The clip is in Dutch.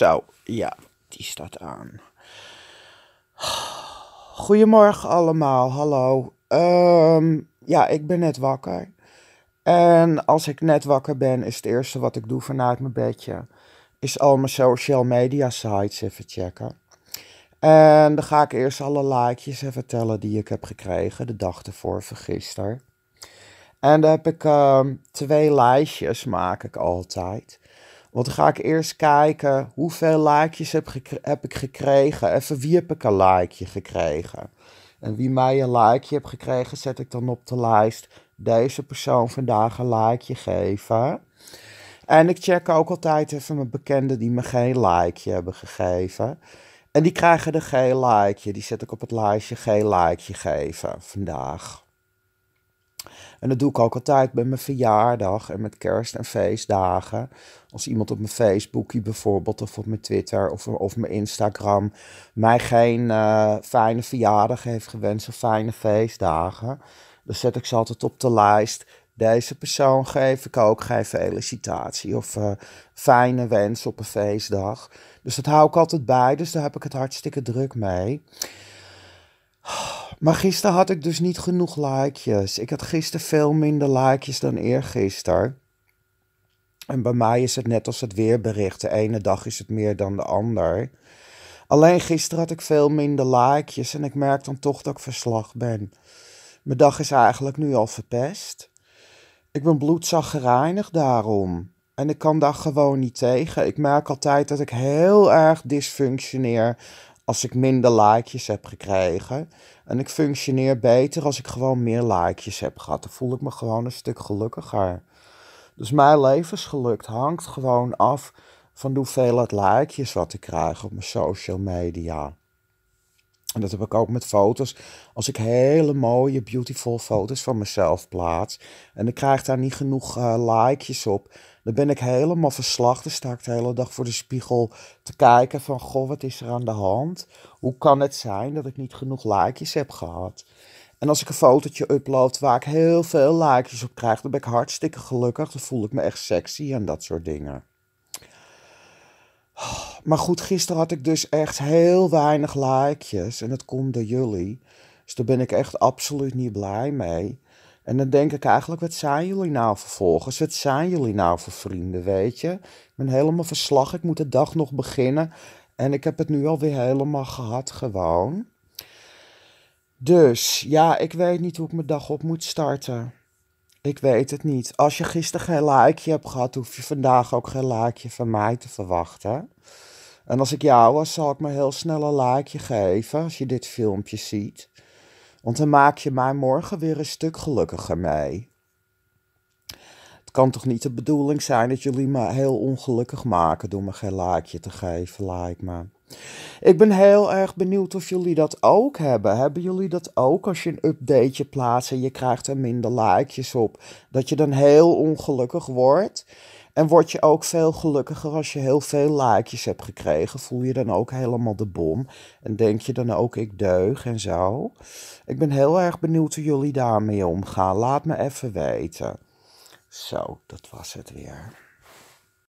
Zo, ja, die staat aan. Goedemorgen allemaal, hallo. Ehm, ja, ik ben net wakker. En als ik net wakker ben, is het eerste wat ik doe vanuit mijn bedje, is al mijn social media sites even checken. En dan ga ik eerst alle likejes even tellen die ik heb gekregen de dag ervoor, van gisteren. En dan heb ik ehm, twee lijstjes, maak ik altijd. Want dan ga ik eerst kijken hoeveel likejes heb, heb ik gekregen. Even wie heb ik een likeje gekregen. En wie mij een likeje heeft gekregen, zet ik dan op de lijst. Deze persoon vandaag een likeje geven. En ik check ook altijd even mijn bekenden die me geen likeje hebben gegeven. En die krijgen er geen likeje. Die zet ik op het lijstje geen likeje geven vandaag. En dat doe ik ook altijd bij mijn verjaardag en met kerst- en feestdagen. Als iemand op mijn Facebookie bijvoorbeeld, of op mijn Twitter of, of mijn Instagram mij geen uh, fijne verjaardag heeft gewenst of fijne feestdagen, dan zet ik ze altijd op de lijst. Deze persoon geef ik ook geen felicitatie of uh, fijne wens op een feestdag. Dus dat hou ik altijd bij, dus daar heb ik het hartstikke druk mee. Maar gisteren had ik dus niet genoeg likejes. Ik had gisteren veel minder likejes dan eergisteren. En bij mij is het net als het weerbericht. De ene dag is het meer dan de ander. Alleen gisteren had ik veel minder likejes en ik merk dan toch dat ik verslag ben. Mijn dag is eigenlijk nu al verpest. Ik ben bloedzaggereinig daarom. En ik kan daar gewoon niet tegen. Ik merk altijd dat ik heel erg dysfunctioneer als ik minder likejes heb gekregen. En ik functioneer beter als ik gewoon meer likejes heb gehad. Dan voel ik me gewoon een stuk gelukkiger. Dus mijn levensgeluk hangt gewoon af van de hoeveelheid likejes wat ik krijg op mijn social media. En dat heb ik ook met foto's. Als ik hele mooie, beautiful foto's van mezelf plaats. En ik krijg daar niet genoeg uh, likejes op. Dan ben ik helemaal verslag. Dan sta ik de hele dag voor de spiegel te kijken van... Goh, wat is er aan de hand? Hoe kan het zijn dat ik niet genoeg likejes heb gehad? En als ik een fotootje upload waar ik heel veel likejes op krijg... dan ben ik hartstikke gelukkig. Dan voel ik me echt sexy en dat soort dingen. Maar goed, gisteren had ik dus echt heel weinig likejes. En dat komt door jullie. Dus daar ben ik echt absoluut niet blij mee. En dan denk ik eigenlijk, wat zijn jullie nou vervolgens? Wat zijn jullie nou voor vrienden, weet je? Ik ben helemaal verslag, ik moet de dag nog beginnen. En ik heb het nu alweer helemaal gehad, gewoon. Dus ja, ik weet niet hoe ik mijn dag op moet starten. Ik weet het niet. Als je gisteren geen likeje hebt gehad, hoef je vandaag ook geen likeje van mij te verwachten. En als ik jou was, zal ik me heel snel een likeje geven als je dit filmpje ziet. Want dan maak je mij morgen weer een stuk gelukkiger mee. Het kan toch niet de bedoeling zijn dat jullie me heel ongelukkig maken door me geen likeje te geven, like me. Ik ben heel erg benieuwd of jullie dat ook hebben. Hebben jullie dat ook als je een updateje plaatst en je krijgt er minder likejes op? Dat je dan heel ongelukkig wordt? En word je ook veel gelukkiger als je heel veel likejes hebt gekregen? Voel je dan ook helemaal de bom? En denk je dan ook ik deug en zo? Ik ben heel erg benieuwd hoe jullie daarmee omgaan. Laat me even weten. Zo, dat was het weer.